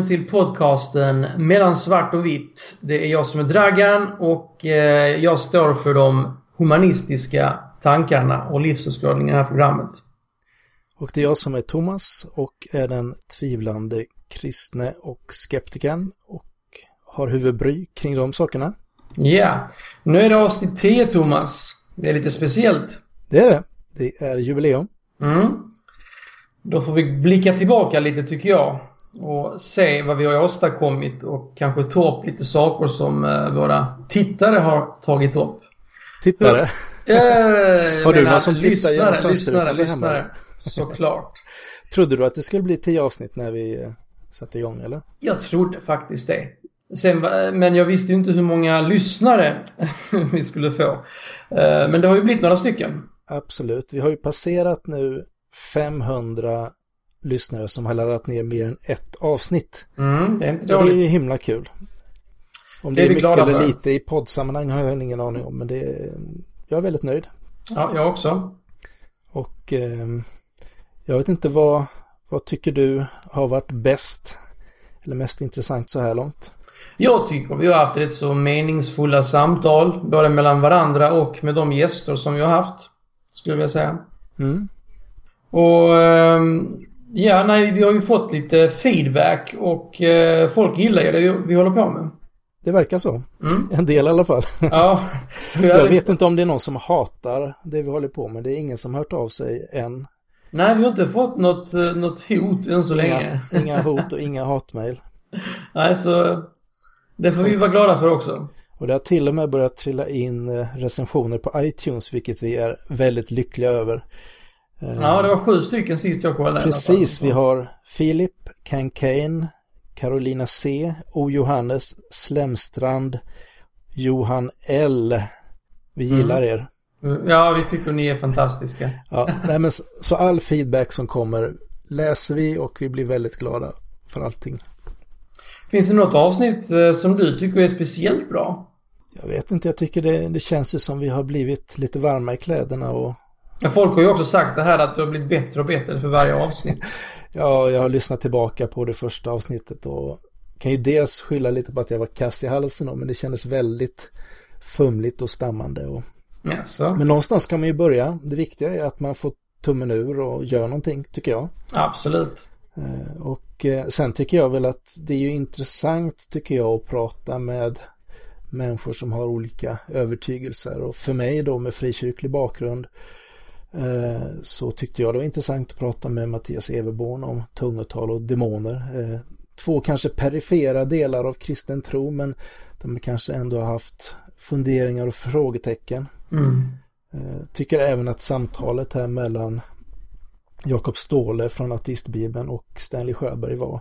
välkommen till podcasten Mellan svart och vitt. Det är jag som är Dragan och eh, jag står för de humanistiska tankarna och livsåskådningen i det här programmet. Och det är jag som är Thomas och är den tvivlande kristne och skeptikern och har huvudbry kring de sakerna. Ja, nu är det avsnitt 10 Thomas. Det är lite speciellt. Det är det. Det är jubileum. Mm. Då får vi blicka tillbaka lite tycker jag och se vad vi har åstadkommit och kanske ta upp lite saker som eh, våra tittare har tagit upp. Tittare? Eh, har du någon som tittar genom lyssnare, lyssnare, lyssnare. Såklart. Trodde du att det skulle bli tio avsnitt när vi eh, satte igång eller? Jag trodde faktiskt det. Sen, men jag visste ju inte hur många lyssnare vi skulle få. Eh, men det har ju blivit några stycken. Absolut. Vi har ju passerat nu 500 lyssnare som har laddat ner mer än ett avsnitt. Mm, det är inte dåligt. Det är ju himla kul. Om det, det är mycket eller för. lite i poddsammanhang har jag ingen aning om, men det är, jag är väldigt nöjd. Ja, jag också. Och eh, jag vet inte vad, vad tycker du har varit bäst eller mest intressant så här långt? Jag tycker vi har haft rätt så meningsfulla samtal, både mellan varandra och med de gäster som vi har haft. Skulle jag säga. Mm. Och ehm, ja, nej, vi har ju fått lite feedback och eh, folk gillar ju det vi håller på med. Det verkar så. Mm. En del i alla fall. Ja. jag vet inte om det är någon som hatar det vi håller på med. Det är ingen som hört av sig än. Nej, vi har inte fått något, eh, något hot än så inga, länge. inga hot och inga hatmejl. Nej, så det får vi vara glada för också. Och det har till och med börjat trilla in eh, recensioner på iTunes, vilket vi är väldigt lyckliga över. Ja, det var sju stycken sist jag kollade. Precis, vi har Filip, Cankane, Carolina C, O. Johannes, Slemstrand, Johan L. Vi gillar mm. er. Ja, vi tycker ni är fantastiska. ja, nej, men så all feedback som kommer läser vi och vi blir väldigt glada för allting. Finns det något avsnitt eh, som du tycker är speciellt bra? Jag vet inte, jag tycker det, det känns ju som vi har blivit lite varma i kläderna och... Folk har ju också sagt det här att du har blivit bättre och bättre för varje avsnitt. ja, jag har lyssnat tillbaka på det första avsnittet och kan ju dels skylla lite på att jag var kass i halsen då, men det kändes väldigt fumligt och stammande. Och... Yes, men någonstans kan man ju börja. Det viktiga är att man får tummen ur och gör någonting, tycker jag. Absolut. Eh, och eh, sen tycker jag väl att det är ju intressant, tycker jag, att prata med människor som har olika övertygelser. Och för mig då med frikyrklig bakgrund så tyckte jag det var intressant att prata med Mattias Everborn om tungotal och demoner. Två kanske perifera delar av kristen tro men de kanske ändå har haft funderingar och frågetecken. Mm. Tycker även att samtalet här mellan Jakob Ståhle från Ateistbibeln och Stanley Sjöberg var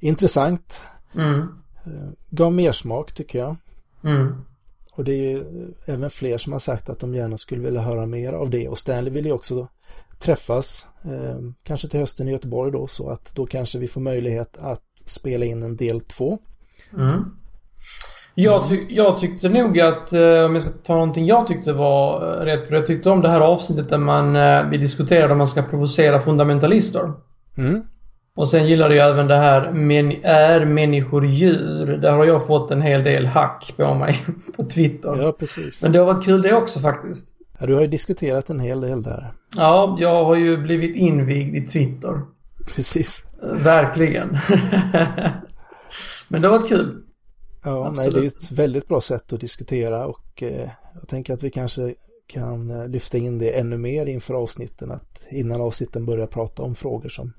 intressant. Mm. Eh, gav mer smak tycker jag. Mm. Och det är ju även fler som har sagt att de gärna skulle vilja höra mer av det. Och Stanley vill ju också träffas, eh, kanske till hösten i Göteborg då, så att då kanske vi får möjlighet att spela in en del två. Mm. Jag, ty jag, tyckte nog att, eh, om jag ska ta någonting jag tyckte var eh, rätt bra. Jag tyckte om det här avsnittet där man, eh, vi diskuterade om man ska provocera fundamentalister. Mm. Och sen gillade jag även det här, men är människor djur? Där har jag fått en hel del hack på mig på Twitter. Ja, precis. Men det har varit kul det också faktiskt. Ja, du har ju diskuterat en hel del där. Ja, jag har ju blivit invigd i Twitter. Precis. Verkligen. men det har varit kul. Ja, nej, det är ett väldigt bra sätt att diskutera och eh, jag tänker att vi kanske kan eh, lyfta in det ännu mer inför avsnitten, att innan avsnitten börjar prata om frågor som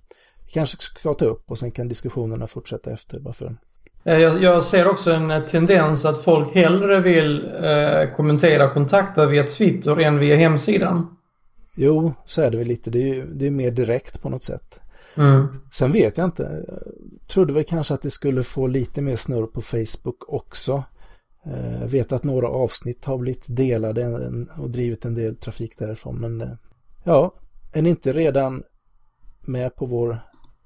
kanske ska ta upp och sen kan diskussionerna fortsätta efter. Varför? Eh, jag, jag ser också en eh, tendens att folk hellre vill eh, kommentera och kontakta via Twitter än via hemsidan. Jo, så är det väl lite. Det är ju det är mer direkt på något sätt. Mm. Sen vet jag inte. Jag trodde väl kanske att det skulle få lite mer snurr på Facebook också. Jag vet att några avsnitt har blivit delade och drivit en del trafik därifrån. Men ja, är ni inte redan med på vår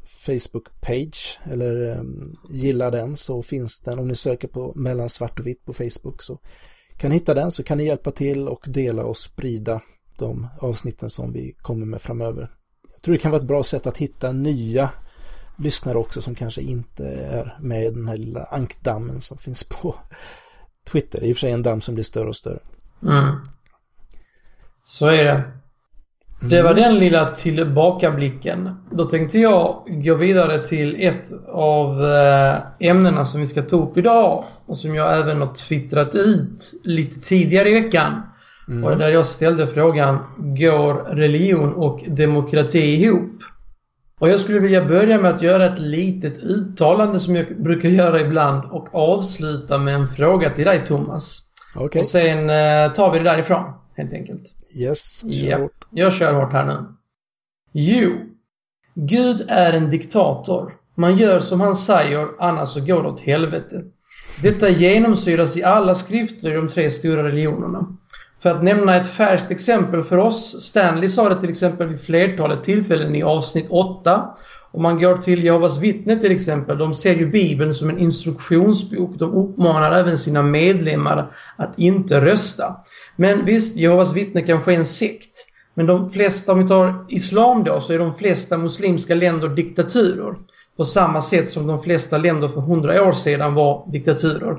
Facebook-page eller um, gilla den så finns den. Om ni söker på mellan svart och vitt på Facebook så kan ni hitta den så kan ni hjälpa till och dela och sprida de avsnitten som vi kommer med framöver. Jag tror det kan vara ett bra sätt att hitta nya lyssnare också som kanske inte är med i den här lilla ankdammen som finns på Twitter. Det är i och för sig en damm som blir större och större. Mm. Så är det. Det var den lilla tillbakablicken. Då tänkte jag gå vidare till ett av eh, ämnena som vi ska ta upp idag och som jag även har twittrat ut lite tidigare i veckan. Mm. Och där jag ställde frågan Går religion och demokrati ihop? Och jag skulle vilja börja med att göra ett litet uttalande som jag brukar göra ibland och avsluta med en fråga till dig Thomas. Okay. Och sen eh, tar vi det därifrån, helt enkelt. Yes, kör ja, hårt. Jag kör hårt här nu. Jo. Gud är en diktator. Man gör som han säger, annars så går det åt helvete. Detta genomsyras i alla skrifter i de tre stora religionerna. För att nämna ett färskt exempel för oss. Stanley sa det till exempel vid flertalet tillfällen i avsnitt 8. Om man går till Jehovas vittne till exempel, de ser ju Bibeln som en instruktionsbok. De uppmanar även sina medlemmar att inte rösta. Men visst, Jehovas vittne kanske är en sekt. Men de flesta, om vi tar Islam då, så är de flesta muslimska länder diktaturer. På samma sätt som de flesta länder för hundra år sedan var diktaturer.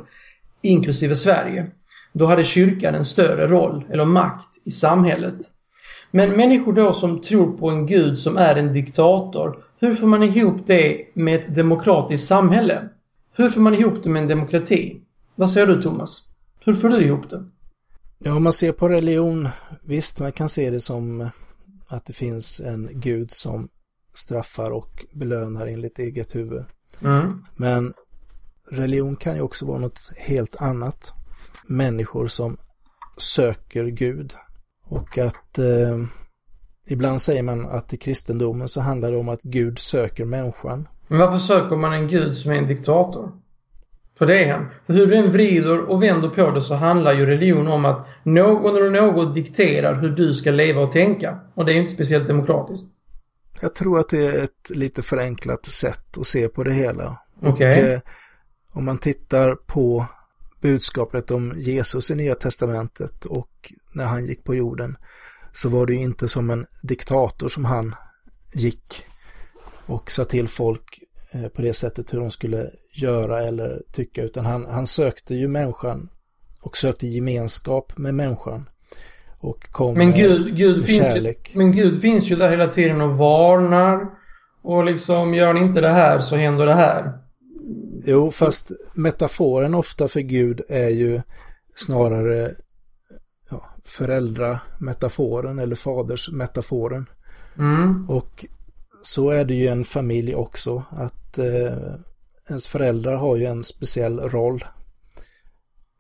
Inklusive Sverige. Då hade kyrkan en större roll eller makt i samhället. Men människor då som tror på en gud som är en diktator, hur får man ihop det med ett demokratiskt samhälle? Hur får man ihop det med en demokrati? Vad säger du Thomas? Hur får du ihop det? Ja, om man ser på religion, visst man kan se det som att det finns en gud som straffar och belönar enligt eget huvud. Mm. Men religion kan ju också vara något helt annat människor som söker Gud. Och att eh, ibland säger man att i kristendomen så handlar det om att Gud söker människan. Men varför söker man en Gud som är en diktator? För det är han. För hur du än vrider och vänder på det så handlar ju religion om att någon eller något dikterar hur du ska leva och tänka. Och det är inte speciellt demokratiskt. Jag tror att det är ett lite förenklat sätt att se på det hela. Okej. Okay. Eh, om man tittar på budskapet om Jesus i Nya Testamentet och när han gick på jorden så var det ju inte som en diktator som han gick och sa till folk eh, på det sättet hur de skulle göra eller tycka utan han, han sökte ju människan och sökte gemenskap med människan. Och kom men Gud, Gud med finns kärlek. Ju, men Gud finns ju där hela tiden och varnar och liksom gör ni inte det här så händer det här. Jo, fast metaforen ofta för Gud är ju snarare föräldrametaforen eller fadersmetaforen. Mm. Och så är det ju en familj också, att eh, ens föräldrar har ju en speciell roll.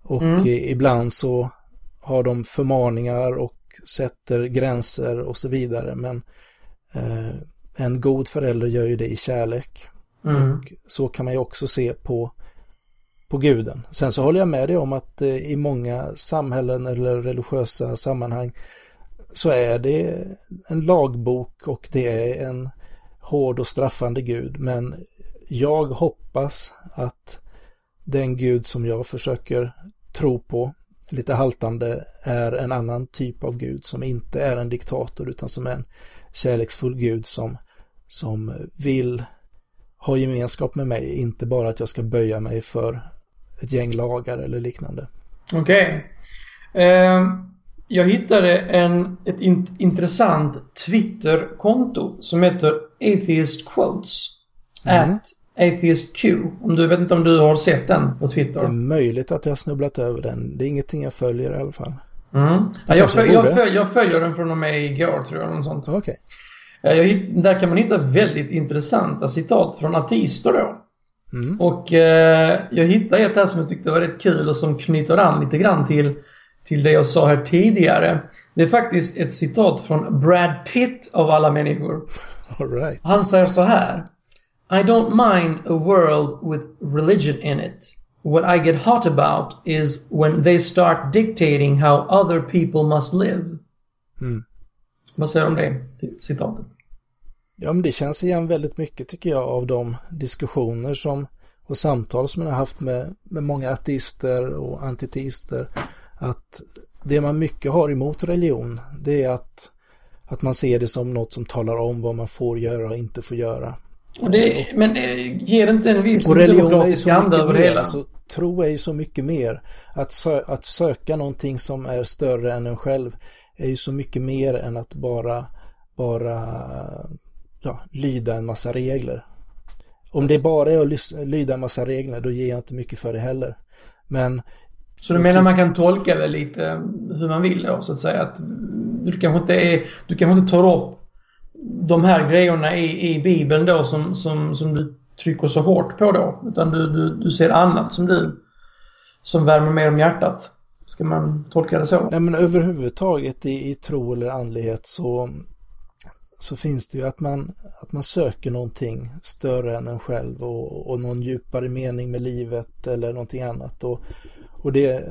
Och Mm. ibland så har de förmaningar och sätter gränser och så vidare. Men eh, en god förälder gör ju det i kärlek. Mm. Och så kan man ju också se på, på guden. Sen så håller jag med dig om att eh, i många samhällen eller religiösa sammanhang så är det en lagbok och det är en hård och straffande gud. Men jag hoppas att den gud som jag försöker tro på, lite haltande, är en annan typ av gud som inte är en diktator utan som är en kärleksfull gud som, som vill ha gemenskap med mig, inte bara att jag ska böja mig för ett gäng lagar eller liknande. Okej. Eh, jag hittade en, ett in, intressant Twitter-konto som heter Atheist Quotes. Mm. At Atheist Q. Om du vet inte om du har sett den på Twitter? Det är möjligt att jag har snubblat över den. Det är ingenting jag följer i alla fall. Mm. Ja, jag, kanske föl, jag, borde. föl, jag följer den från och med igår tror jag. Något sånt. Ja, Jag, där kan man hitta väldigt intressanta citat från ateister då. Mm. Och eh, jag hittade ett här som jag tyckte var rätt kul och som knyter an lite grann till, till det jag sa här tidigare. Det är faktiskt ett citat från Brad Pitt av alla människor. All right. Han säger så här. I don't mind a world with religion in it. What I get hot about is when they start dictating how other people must live. Mm. Vad säger du om det citatet? Ja, men det känns igen väldigt mycket tycker jag av de diskussioner som och samtal som jag har haft med, med många ateister och antiteister. Att det man mycket har emot religion, det är att, att man ser det som något som talar om vad man får göra och inte får göra. Och det, men eh, ger det inte en viss och religion demokratisk anda över det hela? Alltså, tro är ju så mycket mer. Att, sö att söka någonting som är större än en själv är ju så mycket mer än att bara, bara ja, lyda en massa regler. Om det bara är att lyda en massa regler, då ger jag inte mycket för det heller. Men så du menar man kan tolka det lite hur man vill då, så att säga? Att du kanske inte, är, du kanske inte tar upp de här grejerna i, i Bibeln då som, som, som du trycker så hårt på då. Utan du, du, du ser annat som du som värmer mer om hjärtat. Ska man tolka det så? Nej men överhuvudtaget i, i tro eller andlighet så, så finns det ju att man, att man söker någonting större än en själv och, och någon djupare mening med livet eller någonting annat. Och, och det,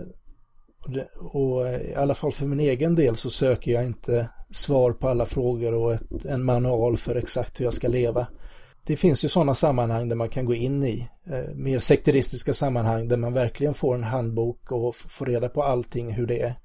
och, det, och i alla fall för min egen del så söker jag inte svar på alla frågor och ett, en manual för exakt hur jag ska leva. Det finns ju sådana sammanhang där man kan gå in i, eh, mer sekteristiska sammanhang där man verkligen får en handbok och får reda på allting hur det är.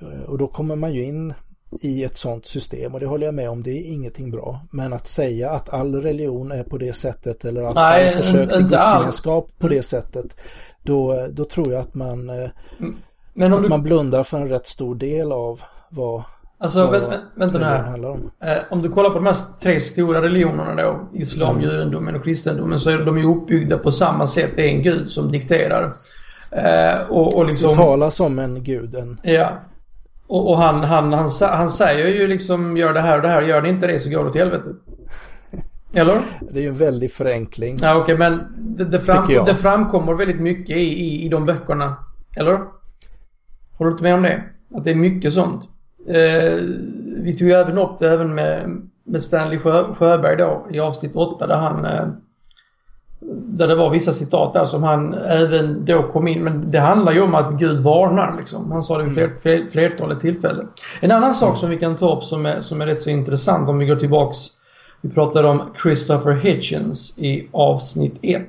Eh, och då kommer man ju in i ett sådant system och det håller jag med om, det är ingenting bra. Men att säga att all religion är på det sättet eller att Nej, all försök till gudsgemenskap på det sättet, då, då tror jag att man, eh, mm. Men att du... man blundar för en rätt stor del av vad Alltså vä vänta nu här. Om. Eh, om du kollar på de här tre stora religionerna då, islam, mm. judendomen och kristendomen, så är de ju uppbyggda på samma sätt. Det är en gud som dikterar. Eh, och, och liksom... Det talas om en gud. En... Ja. Och, och han, han, han, han, säger ju liksom gör det här och det här. Gör det inte det så går det åt helvete. Eller? Det är ju en väldig förenkling. Ja okej okay, men det, det, fram, det framkommer väldigt mycket i, i, i de böckerna. Eller? Håller du inte med om det? Att det är mycket sånt. Eh, vi tog ju även upp det även med, med Stanley Sjö, Sjöberg då i avsnitt 8 där han eh, där det var vissa citat där som han även då kom in. Men det handlar ju om att Gud varnar liksom. Han sa det vid fler, mm. fler, flertalet tillfällen. En annan sak som vi kan ta upp som är, som är rätt så intressant om vi går tillbaks. Vi pratade om Christopher Hitchens i avsnitt 1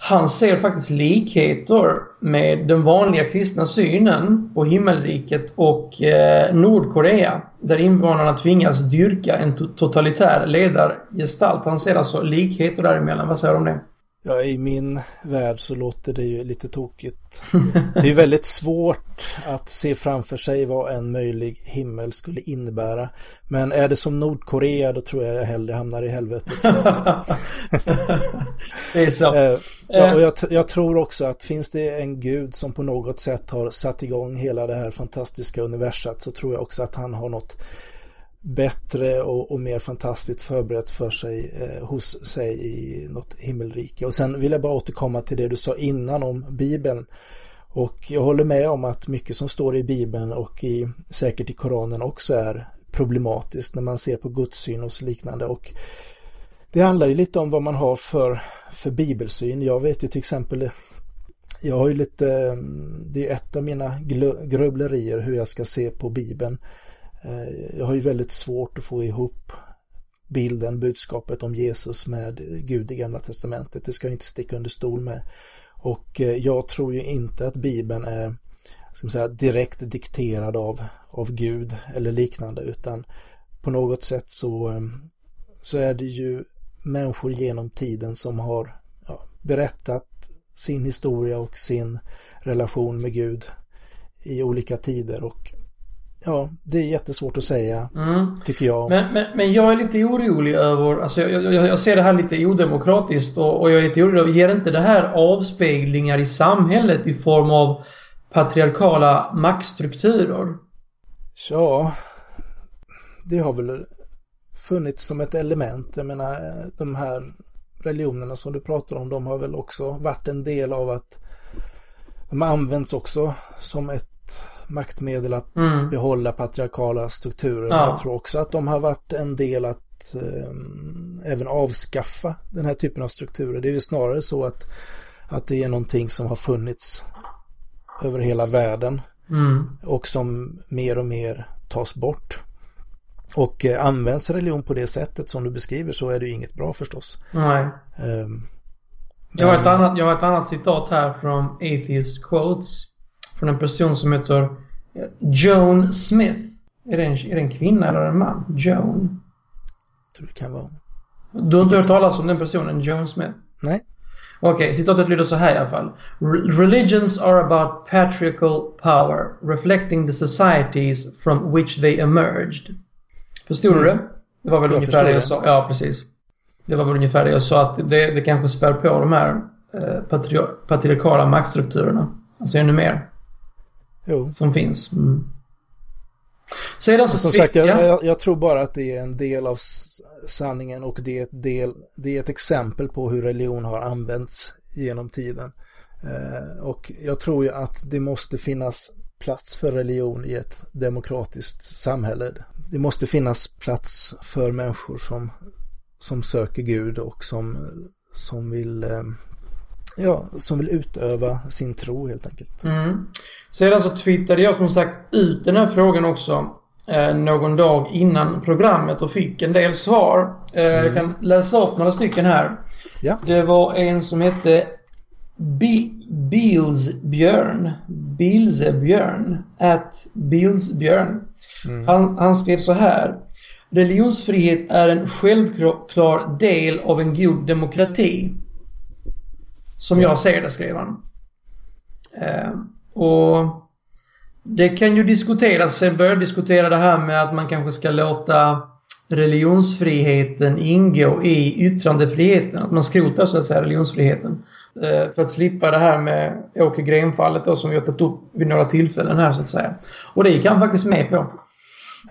han ser faktiskt likheter med den vanliga kristna synen på himmelriket och eh, Nordkorea. Där invånarna tvingas dyrka en totalitär ledargestalt. Han ser alltså likheter däremellan. Vad säger du om det? Ja, i min värld så låter det ju lite tokigt. Det är väldigt svårt att se framför sig vad en möjlig himmel skulle innebära. Men är det som Nordkorea då tror jag jag hellre hamnar i helvetet. det är så. Eh, ja, och jag, jag, tror också att finns det en gud som på något sätt har satt igång hela det här fantastiska universat så tror jag också att han har något bättre och, och, mer fantastiskt förberett för sig eh, hos sig i något himmelrike. Och sen vill jag bara återkomma till det du sa innan om Bibeln. Och jag håller med om att mycket som står i Bibeln och i, säkert i Koranen också är problematiskt när man ser på gudssyn och så liknande. Och det handlar ju lite om vad man har för, för bibelsyn. Jag vet ju till exempel jag har ju lite, det är ett av mina grubblerier hur jag ska se på Bibeln. Eh, jag har ju väldigt svårt att få ihop bilden, budskapet om Jesus med Gud i Gamla Testamentet. Det ska jag inte sticka under stol med. Och eh, jag tror ju inte att Bibeln är ska man säga, direkt dikterad av, av Gud eller liknande utan på något sätt så, eh, så är det ju människor genom tiden som har ja, berättat sin historia och sin relation med Gud i olika tider och Ja, det är jättesvårt att säga, mm. tycker jag. Men, men, men, jag är lite orolig över, alltså jag, jag, jag ser det här lite odemokratiskt och, och jag är lite orolig över, ger inte det här avspeglingar i samhället i form av patriarkala maktstrukturer? Ja, det har väl funnits som ett element. Jag menar, de här religionerna som du pratar om, de har väl också varit en del av att de används också som ett maktmedel att mm. behålla patriarkala strukturer. Ja. Jag tror också att de har varit en del att eh, även avskaffa den här typen av strukturer. Det är ju snarare så att, att det är någonting som har funnits över hela världen mm. och som mer och mer tas bort. Och eh, används religion på det sättet som du beskriver så är det ju inget bra förstås. Nej. Um, jag, har ett annat, jag har ett annat citat här från Atheist Quotes från en person som heter Joan Smith. Är det en, är det en kvinna eller en man? Joan? Jag tror det kan vara. Du har inte hört talas om den personen, Joan Smith? Nej. Okej, okay, citatet lyder så här i alla fall. Religions are about patriarchal power, reflecting the societies from which they emerged. Förstod mm. du det? Det var väl jag ungefär det jag sa. Ja, precis. Det var väl ungefär det jag sa att det, det kanske spär på de här eh, patri patriarkala maktstrukturerna. Alltså ännu mer. Jo. Som finns. Mm. Sedan så som sagt, jag, jag, jag, tror bara att det är en del av sanningen och det är, ett del, det är ett exempel på hur religion har använts genom tiden. Eh, och jag tror ju att det måste finnas plats för religion i ett demokratiskt samhälle. Det måste finnas plats för människor som, som söker Gud och som, som vill eh, ja, som vill utöva sin tro helt enkelt. Mm. Sedan så twittrade jag som sagt ut den här frågan också eh, någon dag innan programmet och fick en del svar. Eh, mm. Jag kan läsa upp några stycken här. Ja. Det var en som hette Bilsbjörn. Bilsebjörn. At Bilsbjörn. Mm. Han, han skrev så här. Religionsfrihet är en självklar del av en god demokrati. Som jag ser det, skrev han. Eh, och det kan ju diskuteras, sen börjar diskutera det här med att man kanske ska låta religionsfriheten ingå i yttrandefriheten. Att man skrotar så att säga religionsfriheten. Eh, för att slippa det här med Åke Green-fallet då som vi har tagit upp vid några tillfällen här så att säga. Och det gick han faktiskt med på.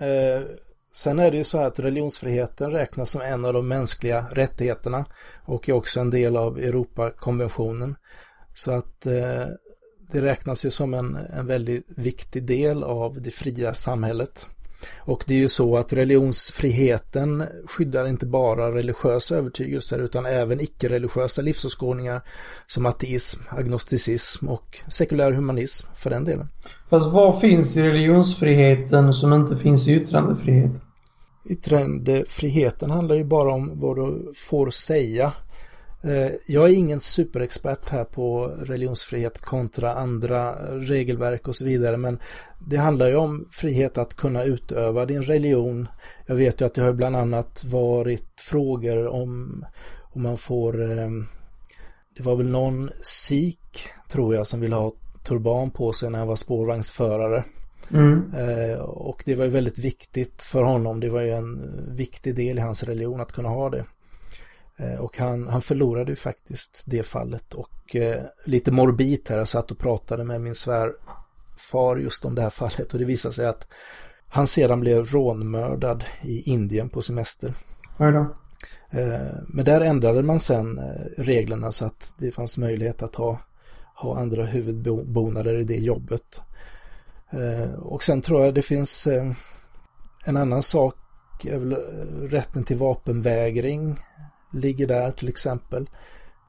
Eh, sen är det ju så att religionsfriheten räknas som en av de mänskliga rättigheterna och är också en del av Europakonventionen. Så att eh, det räknas ju som en, en väldigt viktig del av det fria samhället. Och det är ju så att religionsfriheten skyddar inte bara religiösa övertygelser utan även icke-religiösa livsåskådningar som ateism, agnosticism och sekulär humanism för den delen. Fast vad finns i religionsfriheten som inte finns i yttrandefrihet? Yttrandefriheten handlar ju bara om vad du får säga jag är ingen superexpert här på religionsfrihet kontra andra regelverk och så vidare men det handlar ju om frihet att kunna utöva din religion. Jag vet ju att det har bland annat varit frågor om om man får eh, det var väl någon sik tror jag som ville ha turban på sig när han var spårvagnsförare. Mm. Eh, och det var ju väldigt viktigt för honom. Det var ju en viktig del i hans religion att kunna ha det. Eh, och han, han förlorade ju faktiskt det fallet och eh, lite morbid här, jag satt och pratade med min svärfar just om det här fallet och det visade sig att han sedan blev rånmördad i Indien på semester. då? Eh, men där ändrade man sen eh, reglerna så att det fanns möjlighet att ha, ha andra huvudbonader i det jobbet. Eh, och sen tror jag det finns eh, en annan sak, rätten till vapenvägring ligger där till exempel.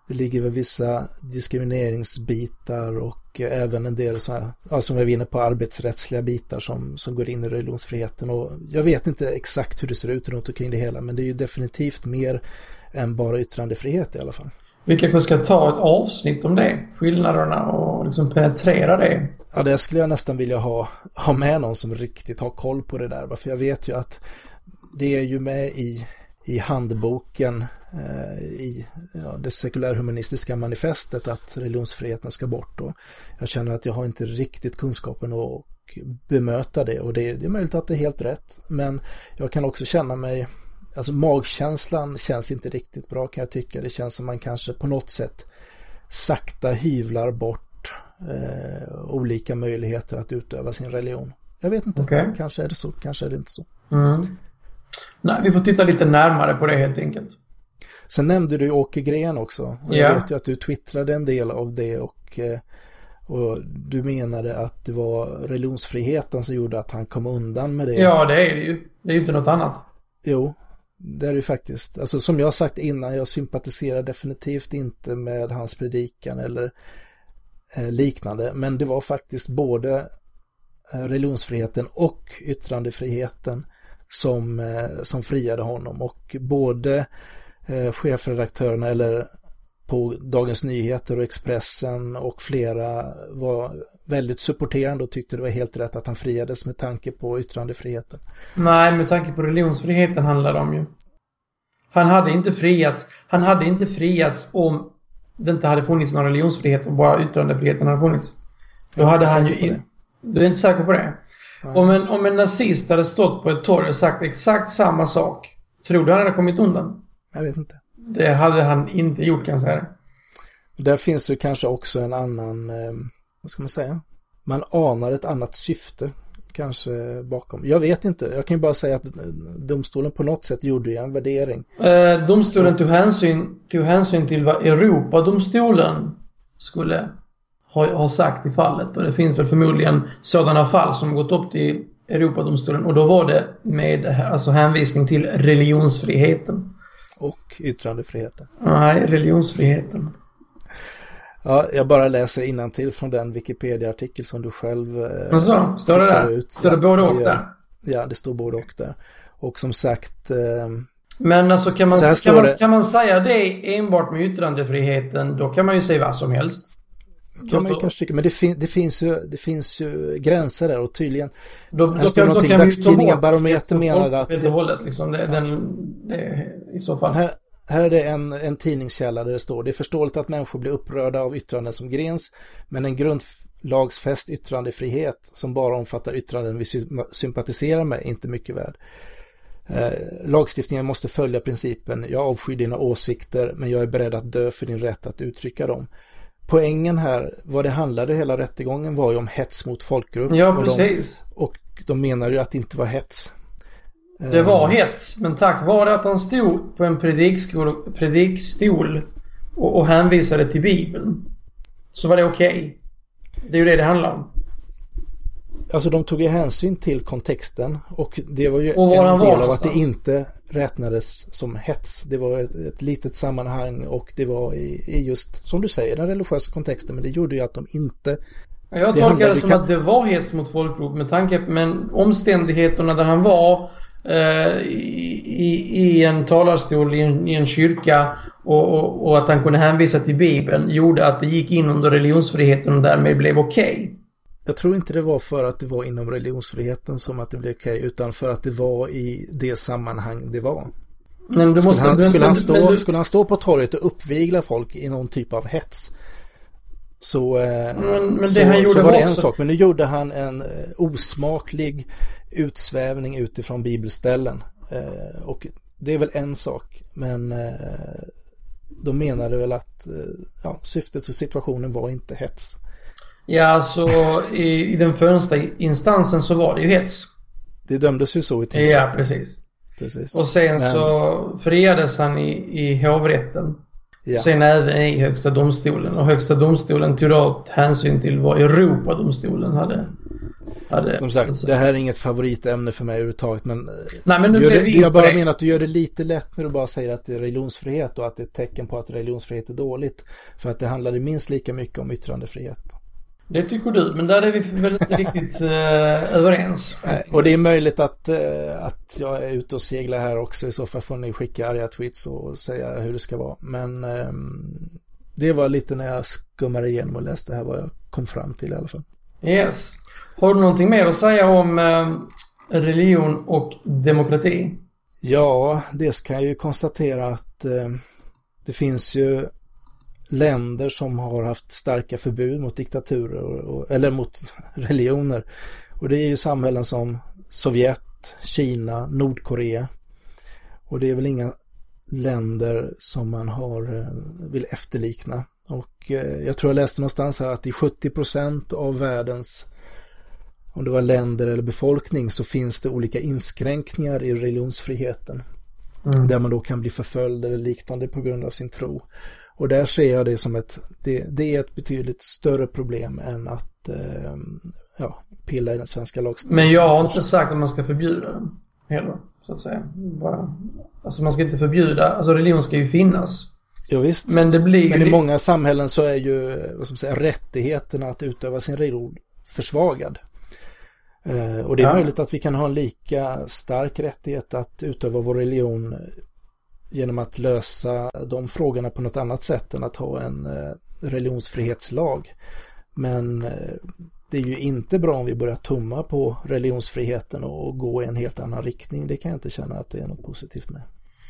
Det ligger väl vissa diskrimineringsbitar och även en del så här, ja, som jag var inne på, arbetsrättsliga bitar som, som går in i religionsfriheten. Och jag vet inte exakt hur det ser ut runt omkring det hela, men det är ju definitivt mer än bara yttrandefrihet i alla fall. Vi kanske ska ta ett avsnitt om det, skillnaderna och liksom penetrera det. Ja, det skulle jag nästan vilja ha, ha med någon som riktigt har koll på det där. För jag vet ju att det är ju med i, i handboken Eh, i ja, det sekulärhumanistiska manifestet att religionsfriheten ska bort. Och jag känner att jag har inte riktigt kunskapen att bemöta det och det, det är möjligt att det är helt rätt. Men jag kan också känna mig, alltså magkänslan känns inte riktigt bra kan jag tycka. Det känns som man kanske på något sätt sakta hyvlar bort eh, olika möjligheter att utöva sin religion. Jag vet inte, okay. kanske är det så, kanske är det inte så. Mm. Nej, vi får titta lite närmare på det helt enkelt. Sen nämnde du Åke Gren också. Och jag vet ju att du twittrade en del av det och, eh, och du menade att det var religionsfriheten som gjorde att han kom undan med det. Ja, det är det ju. Det är ju inte något annat. Jo, det är det ju faktiskt. Alltså som jag har sagt innan, jag sympatiserar definitivt inte med hans predikan eller eh, liknande. Men det var faktiskt både eh, religionsfriheten och yttrandefriheten som, som friade honom. Och både eh, chefredaktörerna eller på Dagens Nyheter och Expressen och flera var väldigt supporterande och tyckte det var helt rätt att han friades med tanke på yttrandefriheten. Nej, med tanke på religionsfriheten handlar det om ju. Han hade inte friats. Han hade inte friats om det inte hade funnits någon religionsfrihet och bara yttrandefriheten hade funnits. Då hade han ju... In... Du är inte säker på det? Om en, om en nazist hade stått på ett torg och sagt exakt samma sak. Tror du han hade kommit undan? Jag vet inte. Det hade han inte gjort kan jag säga. Där finns ju kanske också en annan, eh, vad ska man säga? Man anar ett annat syfte kanske bakom. Jag vet inte. Jag kan ju bara säga att domstolen på något sätt gjorde en värdering. Eh, domstolen tog hänsyn, tog hänsyn till vad Europadomstolen skulle ha, ha sagt i fallet. Och det finns väl förmodligen sådana fall som gått upp till Europadomstolen och då var det med alltså hänvisning till religionsfriheten. Och yttrandefriheten. Nej, religionsfriheten. Ja, jag bara läser till från den Wikipedia-artikel som du själv eh, alltså, står det där? Ut. Står det både och där? Ja, det står både och där. Och som sagt... Eh, men alltså kan man, kan, man, kan man säga det enbart med yttrandefriheten, då kan man ju säga vad som helst. Kan man ju kanske tycka, men det, fin det, finns ju, det finns ju gränser där och tydligen... Då, då, kan, då kan bort Barometer menade att... Helt och hållet liksom, det, den, det, i så fall. Här, här är det en, en tidningskälla där det står det är förståeligt att människor blir upprörda av yttranden som grens, men en grundlagsfäst yttrandefrihet som bara omfattar yttranden vi sympatiserar med är inte mycket värd. Eh, lagstiftningen måste följa principen jag avskyr dina åsikter men jag är beredd att dö för din rätt att uttrycka dem. Poängen här, vad det handlade hela rättegången var ju om hets mot folkgrupp. Ja, precis. Och de, och de menar ju att det inte var hets. Det var hets, men tack vare att han stod på en predikstol, predikstol och, och hänvisade till Bibeln så var det okej. Okay. Det är ju det det handlar om. Alltså de tog ju hänsyn till kontexten och det var ju och en del av att det inte räknades som hets. Det var ett, ett litet sammanhang och det var i, i, just, som du säger, den religiösa kontexten. Men det gjorde ju att de inte... Jag tolkar det som kan... att det var hets mot folkgrupp med tanke på men omständigheterna där han var Eh, i, i en talarstol i en, i en kyrka och, och, och, att han kunde hänvisa till Bibeln gjorde att det gick in under religionsfriheten och därmed blev okej. Okay. Jag tror inte det var för att det var inom religionsfriheten som att det blev okej okay, utan för att det var i det sammanhang det var. Men du måste, skulle, han, skulle, han stå, men, skulle han stå på torget och uppvigla folk i någon typ av hets så, eh, men, men så, så var det en sak. Men nu gjorde han en eh, osmaklig utsvävning utifrån bibelställen. Eh, och det är väl en sak. Men de menade väl att ja, syftet och situationen var inte hets. Ja, så i, i den första instansen så var det ju hets. Det dömdes ju så i tingsrätten. Ja, precis. precis. Och sen Men... så friades han i, i hovrätten. Ja. Sen även i Högsta domstolen. Precis. Och Högsta domstolen tog då hänsyn till vad Europadomstolen hade hade, Som sagt, alltså. det här är inget favoritämne för mig överhuvudtaget. Men, Nej, men nu det, jag bara menar att du gör det lite lätt när du bara säger att det är religionsfrihet och att det är ett tecken på att religionsfrihet är dåligt. För att det handlade minst lika mycket om yttrandefrihet. Det tycker du, men där är vi väl inte riktigt eh, överens. och det är möjligt att, eh, att jag är ute och seglar här också. I så fall får ni skicka arga tweets och säga hur det ska vara. Men eh, det var lite när jag skummade igenom och läste här vad jag kom fram till i alla fall. Yes. Har du någonting mer att säga om eh, religion och demokrati? Ja, det kan jag ju konstatera att eh, det finns ju länder som har haft starka förbud mot diktaturer och, eller mot religioner. Och det är ju samhällen som Sovjet, Kina, Nordkorea. Och det är väl inga länder som man har, eh, vill efterlikna. Och eh, jag tror jag läste någonstans här att i 70 procent av världens om det var länder eller befolkning så finns det olika inskränkningar i religionsfriheten. Mm. Där man då kan bli förföljd eller liknande på grund av sin tro. Och där ser jag det som ett, det, det är ett betydligt större problem än att eh, ja, pilla i den svenska lagstiftningen. Men jag har inte sagt att man ska förbjuda den heller, så att säga. Bara, alltså man ska inte förbjuda, alltså religion ska ju finnas. Ja, visst. Men, det blir Men i många samhällen så är ju vad ska man säga, rättigheterna att utöva sin religion försvagad. Eh, och det är ja. möjligt att vi kan ha en lika stark rättighet att utöva vår religion genom att lösa de frågorna på något annat sätt än att ha en eh, religionsfrihetslag. Men eh, det är ju inte bra om vi börjar tumma på religionsfriheten och gå i en helt annan riktning. Det kan jag inte känna att det är något positivt med.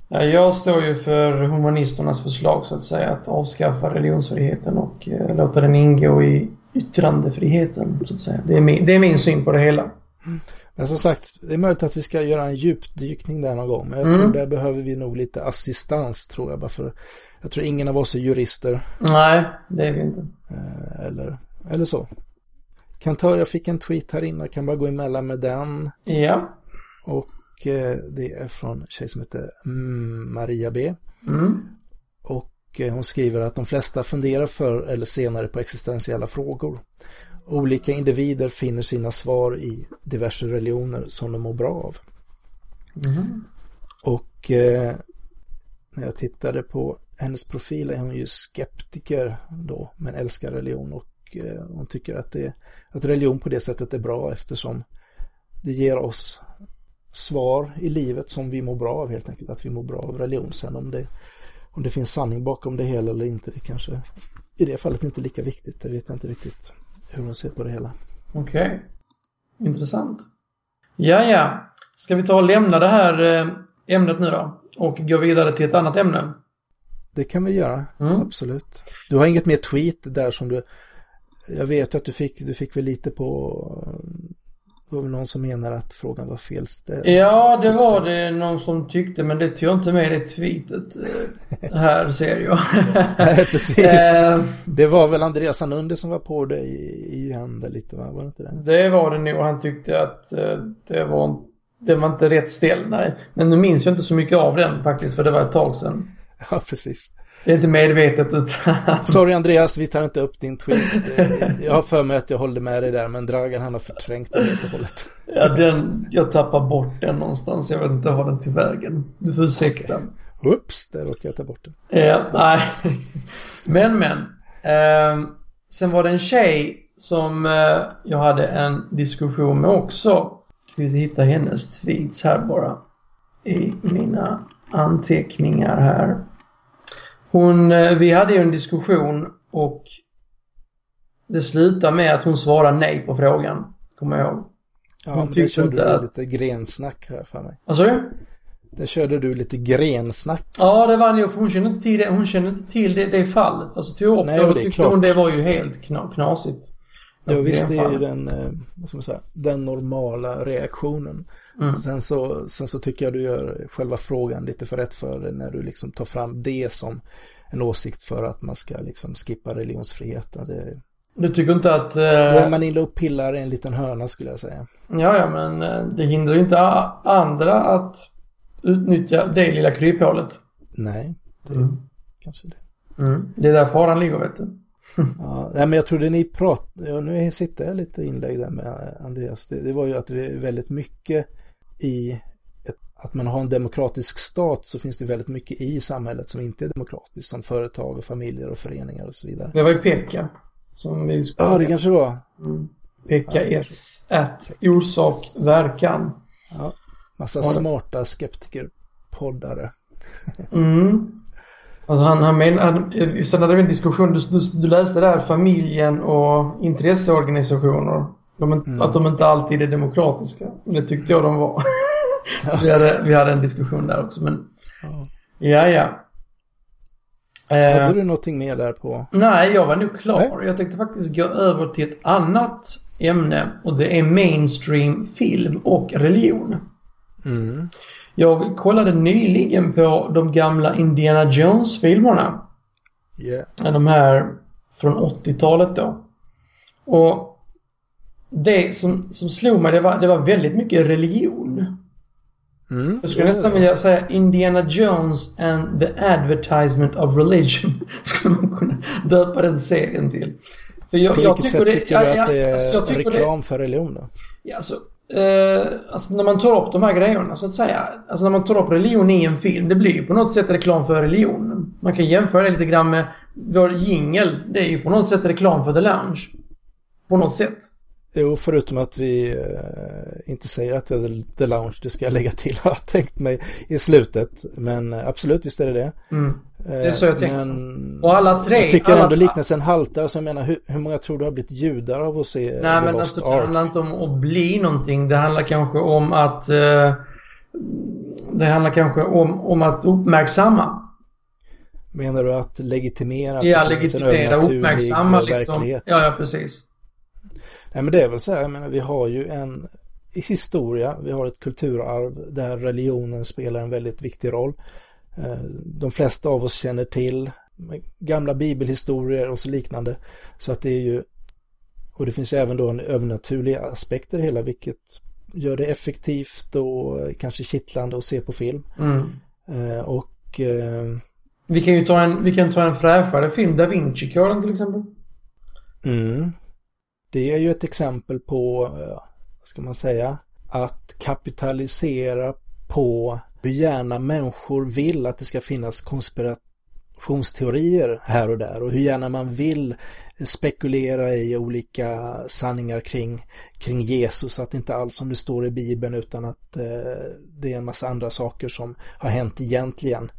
Ja, jag står ju för humanisternas förslag så att säga. Att avskaffa religionsfriheten och eh, låta den ingå i yttrandefriheten så att säga. Det är min, det är min syn på det hela. Men som sagt, det är möjligt att vi ska göra en djupdykning där någon gång. Men jag Mm. tror där behöver vi nog lite assistans tror jag. Bara för, jag tror ingen av oss är jurister. Nej, det är vi inte. Eh, eller, eller så. Kan ta, jag fick en tweet här inne, jag kan bara gå emellan med den. Ja. Och eh, det är från en tjej som heter Maria B. Mm. Och eh, hon skriver att de flesta funderar förr eller senare på existentiella frågor. Olika individer finner sina svar i diverse religioner som de mår bra av. Mhm. Och eh, när jag tittade på hennes profil är hon ju skeptiker då, men älskar religion och eh, hon tycker att, det, att religion på det sättet är bra eftersom det ger oss svar i livet som vi mår bra av helt enkelt, att vi mår bra av religion. Sen om det, om det finns sanning bakom det hela eller inte, det kanske i det fallet inte är lika viktigt, det vet jag inte riktigt hur hon ser på det hela. Okej. Intressant. Ja, ja. Ska vi ta och lämna det här eh, ämnet nu då? Och gå vidare till ett annat ämne? Det kan vi göra, Mm. absolut. Du har inget mer tweet där som du... Jag vet att du fick, du fick väl lite på... Det var väl någon som menar att frågan var felställd. Ja, det var det någon som tyckte, men det tog jag inte med i tweetet. eh, Här ser jag. Nej, precis. Eh, Det var väl Andreas Anunder som var på i- igen där lite, va? Var det inte det? Det var det nog. Han tyckte att eh, det var, det var inte rätt ställ, nej. Men nu minns jag inte så mycket av den faktiskt, för det var ett tag sedan. Ja, precis. Det är inte medvetet utan... Sorry Andreas, vi tar inte upp din tweet. Jag har för mig att jag håller med dig där, men Dragan han har förträngt det helt och hållet. Ja, den, jag tappar bort den någonstans. Jag vet inte var den till vägen. Du får ursäkta. Oops, där råkade jag ta bort den. Ja, nej. Men, men. Eh, sen var det en tjej som eh, jag hade en diskussion med också. Ska vi hitta hennes tweets här bara. I mina anteckningar här. Hon, eh, vi hade ju en diskussion och det slutade med att hon svarade nej på frågan. Kommer jag ihåg. Ja, Hon men där körde du att- lite grensnack här för mig. Vad sa du? Där körde du lite grensnack. Ja, det var nog för hon kände inte till det, hon kände inte till det, det fallet. Alltså tog upp Nej, det och då det tyckte klart. hon det var ju helt kna, knasigt. Ja, visst, det är ju den, eh, vad ska man säga, den normala reaktionen. Mm. Sen, så, sen så tycker jag du gör själva frågan lite för rätt för dig när du liksom tar fram det som en åsikt för att man ska liksom skippa religionsfriheten. Det, Du tycker inte att... Eh, man inne och pillar i en liten hörna skulle jag säga. ja, ja, men eh, det hindrar ju inte andra att utnyttja det lilla kryphålet. Nej, det Mm. kanske det. Mm. Det är där faran ligger, vet du. Ja, nej, men jag trodde ni pratade, ja, nu sitter jag lite inlägg där med Andreas, det, det var ju att vi väldigt mycket i ett, att man har en demokratisk stat så finns det väldigt mycket i samhället som inte är demokratiskt, som företag och familjer och föreningar och så vidare. Det var ju Pekka som vi Ja, det kanske var. Mm. Pekka Ja, S. At orsak, verkan. Ja, massa Ja, smarta skeptiker-poddare. Mm. Alltså han, han menar, sen hade vi en diskussion, du, du, du läste där familjen och intresseorganisationer. De, Mm. Att de inte alltid är demokratiska. Och det tyckte jag de var. Så vi hade, vi hade en diskussion där också men Ja. ja. Eh, Hade du någonting mer där på? Nej, jag var nog klar. Jag tänkte faktiskt gå över till ett annat ämne och det är mainstream film och religion. Mm. Jag kollade nyligen på de gamla Indiana Jones-filmerna. Yeah. De här från 80-talet då. Och det som, som slog mig, det var, det var väldigt mycket religion. Mm. Jag skulle nästan vilja säga Indiana Jones and the Advertisement of Religion. Skulle man kunna döpa den serien till. För jag, På jag vilket sätt tycker ja, du ja, att det alltså, är tycker reklam för religion då? Ja, alltså, eh, alltså när man tar upp de här grejerna så att säga. Alltså när man tar upp religion i en film. Det blir ju på något sätt reklam för religion. Man kan jämföra det lite grann med vår jingel. Det är ju på något sätt reklam för The Lounge. På något sätt. Jo, förutom att vi eh, inte säger att det är The Lounge, det ska jag lägga till, har jag tänkt mig i slutet. Men eh, absolut, visst är det det. Mm. Eh, är så jag tänker. Men Och alla tre- Jag tycker alla- ändå liknelsen haltar, så jag menar, hur, hur många tror du har blivit judar av att se Nej The men Lost alltså det Ark? handlar inte om att bli någonting. Det handlar kanske om att eh, det handlar kanske om, om att uppmärksamma. Menar du att legitimera? Att ja, legitimera, uppmärksamma liksom. Ja, ja, precis. Nej, men det är väl så här, jag menar, vi har ju en historia, vi har ett kulturarv där religionen spelar en väldigt viktig roll. Eh, de flesta av oss känner till gamla bibelhistorier och så liknande. Så att det är ju, och det finns ju även då en övernaturlig aspekt i det hela, vilket gör det effektivt och kanske kittlande att se på film. Mm. Eh, och eh, vi kan ju ta en, vi kan ta en fräschare film, Da Vinci-koden till exempel. Mm. Det är ju ett exempel på, eh, vad ska man säga, att kapitalisera på hur gärna människor vill att det ska finnas konspirationsteorier här och där och hur gärna man vill spekulera i olika sanningar kring, kring Jesus, att det inte alls som det står i Bibeln utan att eh, det är en massa andra saker som har hänt egentligen.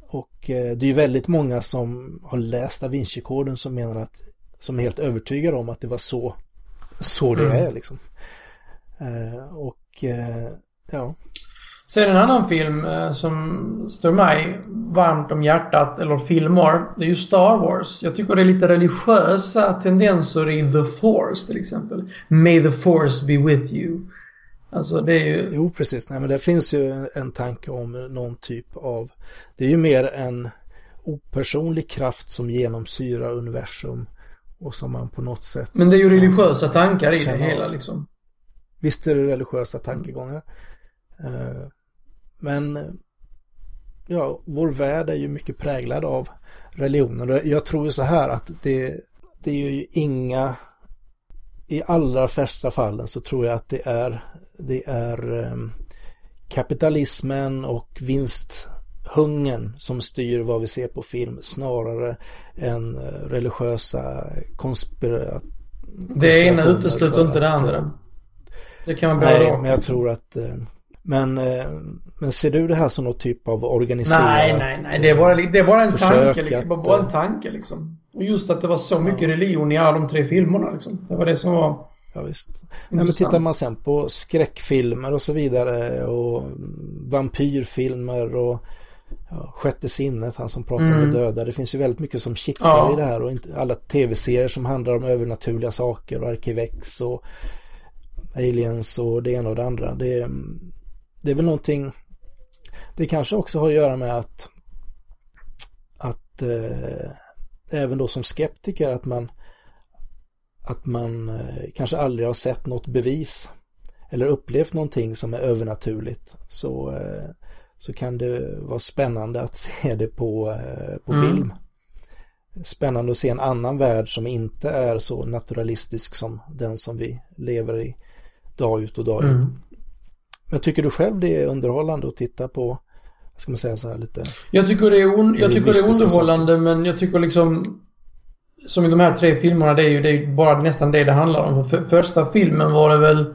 Och eh, det är ju väldigt många som har läst Da Vinci-koden som menar att, som är helt övertygade om att det var så, så det mm. är liksom. Eh, och eh, ja. Sen en annan film eh, som står mig varmt om hjärtat, eller filmer, det är ju Star Wars. Jag tycker det är lite religiösa tendenser i The Force till exempel. May the Force be with you. Alltså det är ju... Jo, precis. Nej, men det finns ju en tanke om någon typ av... Det är ju mer en opersonlig kraft som genomsyrar universum och som man på något sätt... Men det är ju religiösa tankar i det hela liksom. Visst är det religiösa tankegångar. Mm. Men ja, vår värld är ju mycket präglad av religionen. Jag tror ju så här att det, det är ju inga i allra flesta fallen så tror jag att det är, det är ehm, kapitalismen och vinsthungern som styr vad vi ser på film snarare än eh, religiösa konspirationer. Det ena utesluter inte det andra. Det kan man bara Nej, men jag tror att eh, men, eh, men ser du det här som något typ av organiserat? Nej, nej, nej. Det är bara, det är bara en tanke. Liksom. Att, bara en tanke liksom. Och just att det var så mycket religion i alla de tre filmerna liksom. Det var det som var Ja, visst. Men tittar man sen på skräckfilmer och så vidare och vampyrfilmer och ja, Sjätte sinnet, han som pratar mm. med döda. Det finns ju väldigt mycket som kittlar ja. i det här och inte, alla tv-serier som handlar om övernaturliga saker och Arkivex och Aliens och det ena och det andra. Det, det är väl någonting, det kanske också har att göra med att, att eh, även då som skeptiker att man att man eh, kanske aldrig har sett något bevis eller upplevt någonting som är övernaturligt så, eh, så kan det vara spännande att se det på, eh, på mm. film. Spännande att se en annan värld som inte är så naturalistisk som den som vi lever i dag ut och dag in. Mm. Men tycker du själv det är underhållande att titta på, ska man säga så här lite? Jag tycker det är, on, jag tycker det är underhållande men jag tycker liksom som i de här tre filmerna, det är ju, det är bara nästan det det handlar om. För första filmen var det väl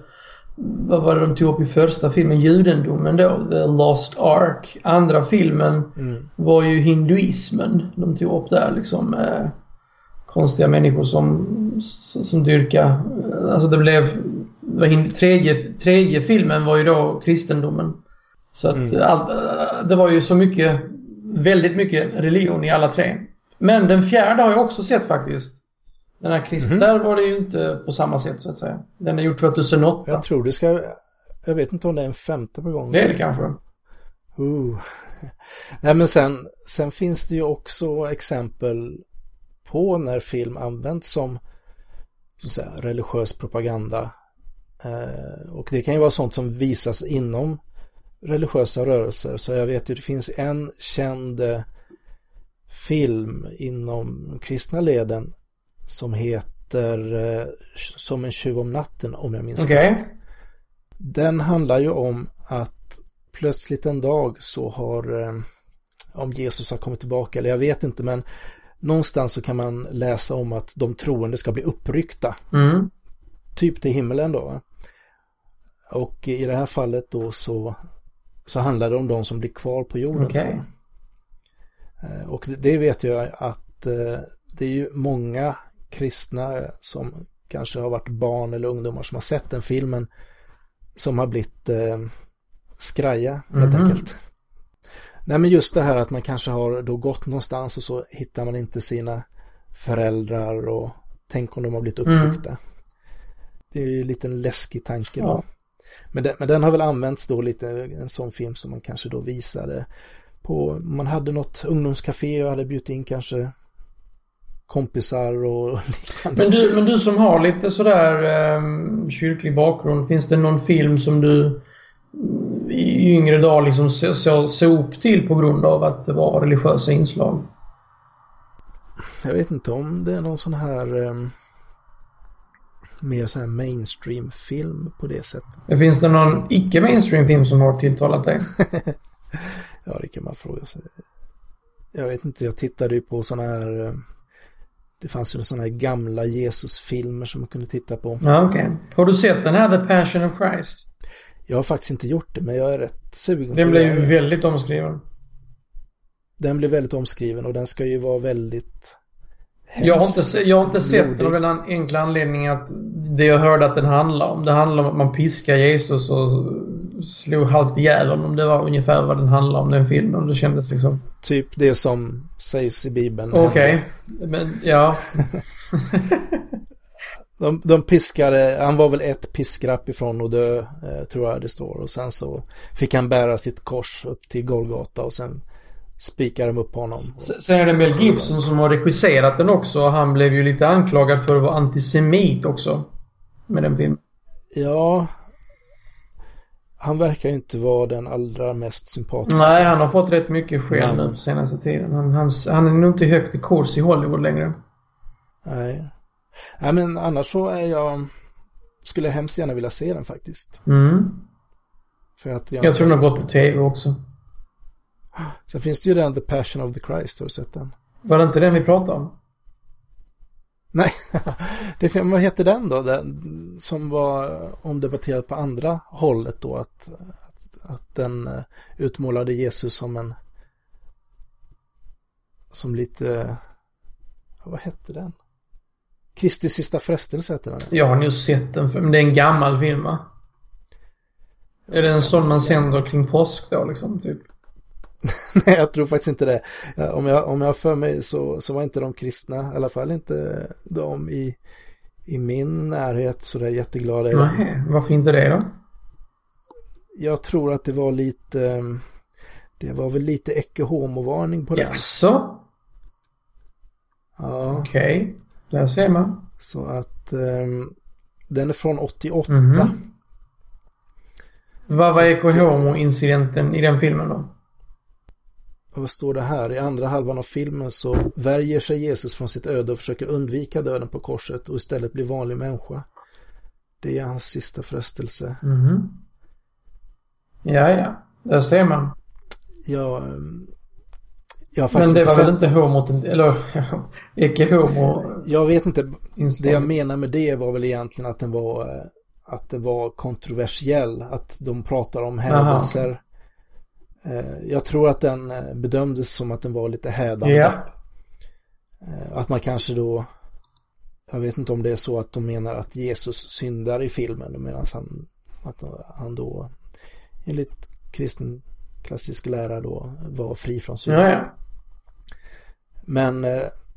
vad var det de tog upp i första filmen? Judendomen då, The Lost Ark. Andra filmen mm. var ju hinduismen de tog upp där liksom. Eh, konstiga människor som, som dyrkar. Alltså det blev... Det var tredje, tredje filmen var ju då kristendomen. Så att mm. allt, det var ju så mycket, väldigt mycket religion i alla tre. Men den fjärde har jag också sett faktiskt. Den här kristna, mm. var det ju inte på samma sätt så att säga. Den är gjord 2008. Jag tror det ska, jag vet inte om det är en femte på gång. Det är det kanske. Uh. Nej men sen, sen finns det ju också exempel på när film används som så att säga, religiös propaganda. Eh, och det kan ju vara sånt som visas inom religiösa rörelser. Så jag vet ju det finns en känd eh, film inom kristna leden som heter eh, Som en tjuv om natten om jag minns okay. rätt. Den handlar ju om att plötsligt en dag så har eh, om Jesus har kommit tillbaka eller jag vet inte men någonstans så kan man läsa om att de troende ska bli uppryckta. Mm. Typ till himmelen då. Och i det här fallet då så, så handlar det om de som blir kvar på jorden. Okay. Eh, och det vet jag att det är ju många kristna som kanske har varit barn eller ungdomar som har sett den filmen som har blivit eh, skraja helt Mhm. enkelt. Nej men just det här att man kanske har då gått någonstans och så hittar man inte sina föräldrar och tänk om de har blivit Mm. uppryckta. Det är ju en liten läskig tanke då. Ja. Men, den, men den har väl använts då lite, en sån film som man kanske då visade på, man hade något ungdomscafé och hade bjudit in kanske kompisar och liknande. Men du, men du som har lite sådär um, kyrklig bakgrund, finns det någon film som du mm, i yngre dagar liksom så, så, såg upp till på grund av att det var religiösa inslag? Jag vet inte om det är någon sån här um, mer sån här mainstream-film på det sättet. Finns det någon icke-mainstream film som har tilltalat dig? Ja, det kan man fråga sig. Jag vet inte, jag tittade ju på såna här eh, det fanns ju såna här gamla Jesus-filmer som man kunde titta på. Ja, okej. Har du sett den här The Passion of Christ? Jag har faktiskt inte gjort det, men jag är rätt sugen Den blev ju väldigt omskriven. Den blev väldigt omskriven och den ska ju vara väldigt Jag har inte, jag har inte sett den av den enkla anledningen att det jag hörde att den handlar om. Det handlar om att man piskar Jesus och slog halvt ihjäl honom. Det var ungefär vad den handlar om, den filmen. Det kändes liksom... Typ det som sägs i Bibeln. Okej. Men, ja. De, de piskade, han var väl ett piskrapp ifrån att dö, eh, tror jag det står. Och sen så fick han bära sitt kors upp till Golgata och sen spikade de upp honom. Sen är det Mel Gibson som har regisserat den också. Han blev ju lite anklagad för att vara antisemit också. Med den filmen. Ja, han verkar ju inte vara den allra mest sympatiska. Nej, han har fått rätt mycket Nej. nu på senaste tiden. Han, han, han är nog inte högt i kurs i Hollywood längre. Nej. Nej, men annars så är jag, skulle hemskt gärna vilja se den faktiskt. Mm. För att jag, Jag tror den har gått på TV också. Sen finns det ju den The Passion of the Christ, har du sett den? Var det inte den vi pratade om? Nej, det, vad heter den då? Den som var omdebatterad på andra hållet då, att, att, att den eh, utmålade Jesus som en som lite, vad hette den? Kristi sista frestelse heter den. Jag har nog sett den, för, men det är en gammal film va? Är det en sån man sänder kring påsk då liksom? Typ? Nej, jag tror faktiskt inte det. Om jag, om jag har för mig så, så var inte de kristna, i alla fall inte de i, i min närhet så där jätteglada. Nej, varför inte det då? Jag tror att det var lite, det var väl lite ecce homo-varning på den. Jaså? Ja, Okej. Där ser man. så att um, den är från 88. Mhm. Vad var ecce homo-incidenten i den filmen då? Vad står det här? I andra halvan av filmen så värjer sig Jesus från sitt öde och försöker undvika döden på korset och istället bli vanlig människa. Det är hans sista frestelse. Mhm. Ja, ja. Där ser man. Jag, ehm, jag Men det var sett, väl inte homo... Eller ecce homo Jag vet inte. Det jag menar med det var väl egentligen att den var eh, att det var kontroversiell. Att de pratar om hädelser. Eh, Jag tror att den eh, bedömdes som att den var lite hädande. Ja. Eh, Att man kanske då jag vet inte om det är så att de menar att Jesus syndar i filmen medan han, att han då enligt kristen klassisk lära då var fri från synd. Ja, ja. Men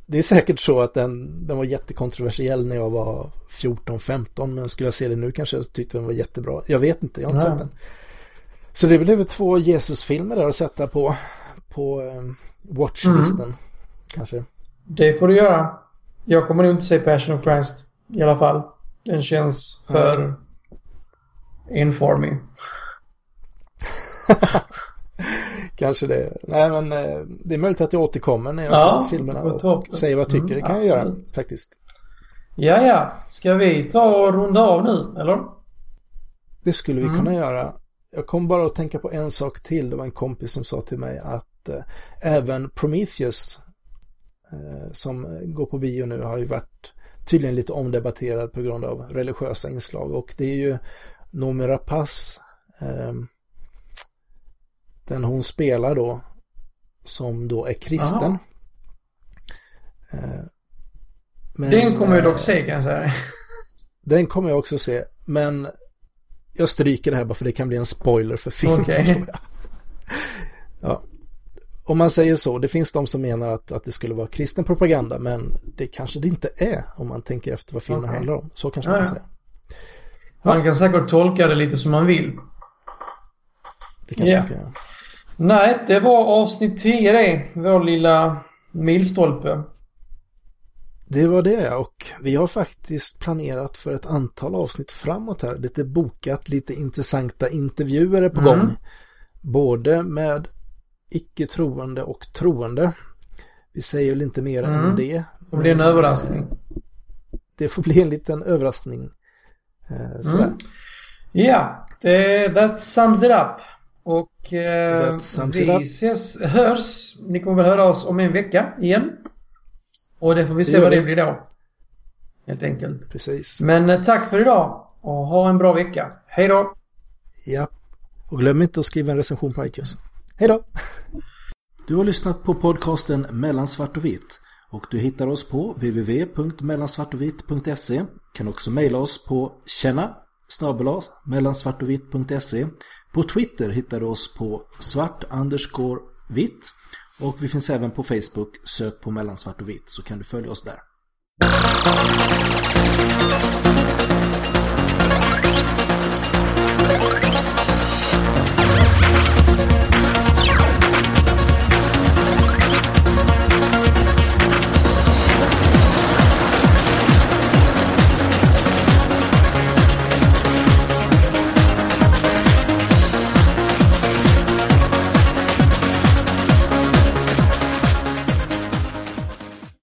det är säkert så att den, den var jättekontroversiell när jag var 14-15 men skulle jag se det nu kanske jag tyckte den var jättebra. Jag vet inte, jag har inte sett den. Så det blev två Jesus-filmer där att sätta på, på eh, watchlisten Mm. kanske. Det får du göra. Jag kommer nog inte se Passion of Christ. I alla fall. Den känns för enformig. Kanske det. Nej men eh, det är möjligt att jag återkommer när jag Ja, sett filmerna och säger vad jag tycker. Mm, det kan jag göra absolut. faktiskt. Ja, ja. Ska vi ta och runda av nu, eller? Det skulle vi Mm. kunna göra. Jag kom bara att tänka på en sak till. Det var en kompis som sa till mig att eh, även Prometheus eh, som går på bio nu har ju varit tydligen lite omdebatterad på grund av religiösa inslag och det är ju Noomi Rapace eh, den hon spelar då som då är kristen. Eh, men, Den kommer jag dock se kan jag säga. Den kommer jag också se, men jag stryker det här bara för det kan bli en spoiler för filmen. Okej. tror jag. Ja. Om man säger så, det finns de som menar att, att det skulle vara kristen propaganda, men det kanske det inte är om man tänker efter vad filmen Okej. handlar om. Så kanske Ja, man kan ja. säga. Man kan säkert tolka det lite som man vill. Det kanske Ja. man kan göra. Nej, det var avsnitt 10 det. Vår lilla milstolpe. Det var det och vi har faktiskt planerat för ett antal avsnitt framåt här. Lite bokat, lite intressanta intervjuer är på Mm. gång. Både med icke-troende och troende. Vi säger väl inte mer Mm. än det. Det blir en Men, överraskning. eh, Det får bli en liten överraskning. Eh. Mm. Ja, det, that sums it up. Och eh, vi ses, hörs. Ni kommer väl höra oss om en vecka igen. Och det får vi se gör vad det blir då. Helt enkelt. Precis. Men eh, tack för idag och ha en bra vecka. Hej då! Ja. Och glöm inte att skriva en recension på iTunes. Hej då! Du har lyssnat på podcasten Mellan svart och vitt. Och du hittar oss på www.mellansvartovitt.se Kan också mejla oss på känna mellansvartovitt.se På Twitter hittar du oss på svart underscore vitt och vi finns även på Facebook. Sök på mellansvart och vitt så kan du följa oss där.